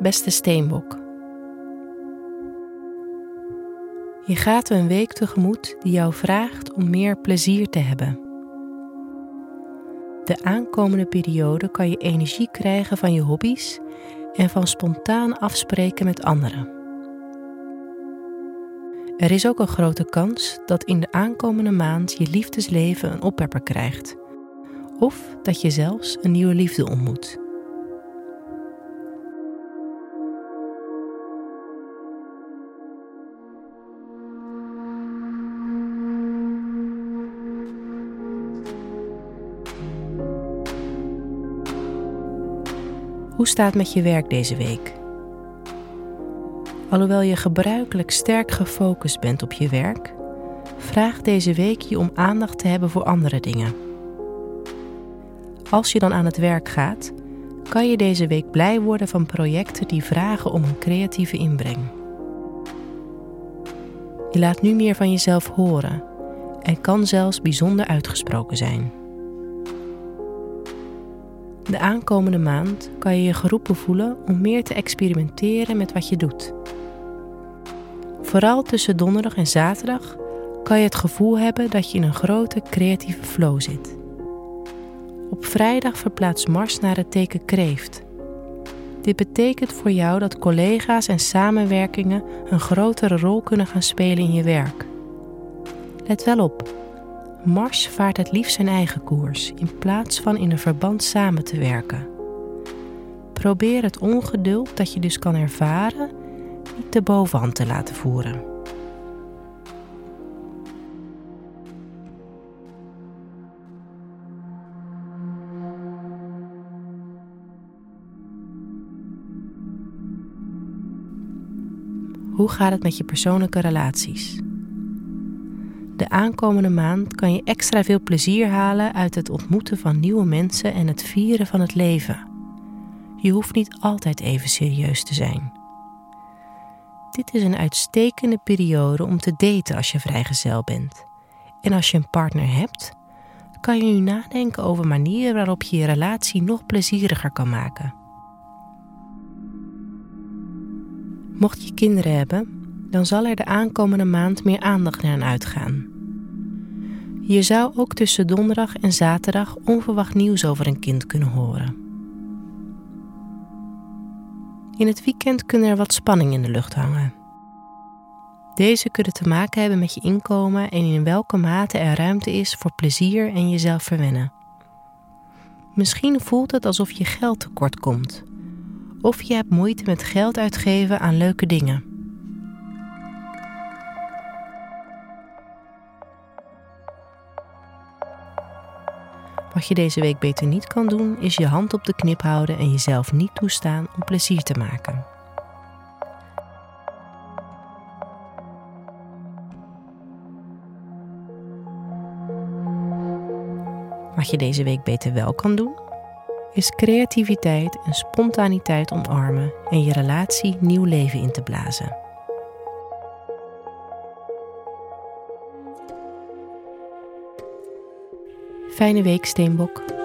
Beste Steenbok. Je gaat een week tegemoet die jou vraagt om meer plezier te hebben. De aankomende periode kan je energie krijgen van je hobby's en van spontaan afspreken met anderen. Er is ook een grote kans dat in de aankomende maand je liefdesleven een oppepper krijgt, of dat je zelfs een nieuwe liefde ontmoet. Hoe staat met je werk deze week? Alhoewel je gebruikelijk sterk gefocust bent op je werk, vraag deze week je om aandacht te hebben voor andere dingen. Als je dan aan het werk gaat, kan je deze week blij worden van projecten die vragen om een creatieve inbreng. Je laat nu meer van jezelf horen en kan zelfs bijzonder uitgesproken zijn. De aankomende maand kan je je geroepen voelen om meer te experimenteren met wat je doet. Vooral tussen donderdag en zaterdag kan je het gevoel hebben dat je in een grote creatieve flow zit. Op vrijdag verplaatst Mars naar het teken kreeft. Dit betekent voor jou dat collega's en samenwerkingen een grotere rol kunnen gaan spelen in je werk. Let wel op, Mars vaart het liefst zijn eigen koers in plaats van in een verband samen te werken. Probeer het ongeduld dat je dus kan ervaren niet de bovenhand te laten voeren. Hoe gaat het met je persoonlijke relaties? De aankomende maand kan je extra veel plezier halen uit het ontmoeten van nieuwe mensen en het vieren van het leven. Je hoeft niet altijd even serieus te zijn. Dit is een uitstekende periode om te daten als je vrijgezel bent. En als je een partner hebt, kan je nu nadenken over manieren waarop je je relatie nog plezieriger kan maken. Mocht je kinderen hebben, dan zal er de aankomende maand meer aandacht naar uitgaan. Je zou ook tussen donderdag en zaterdag onverwacht nieuws over een kind kunnen horen. In het weekend kunnen er wat spanning in de lucht hangen. Deze kunnen te maken hebben met je inkomen en in welke mate er ruimte is voor plezier en jezelf verwennen. Misschien voelt het alsof je geld tekort komt, of je hebt moeite met geld uitgeven aan leuke dingen. Wat je deze week beter niet kan doen, is je hand op de knip houden en jezelf niet toestaan om plezier te maken. Wat je deze week beter wel kan doen, is creativiteit en spontaniteit omarmen en je relatie nieuw leven in te blazen. Fijne week, Steenbok.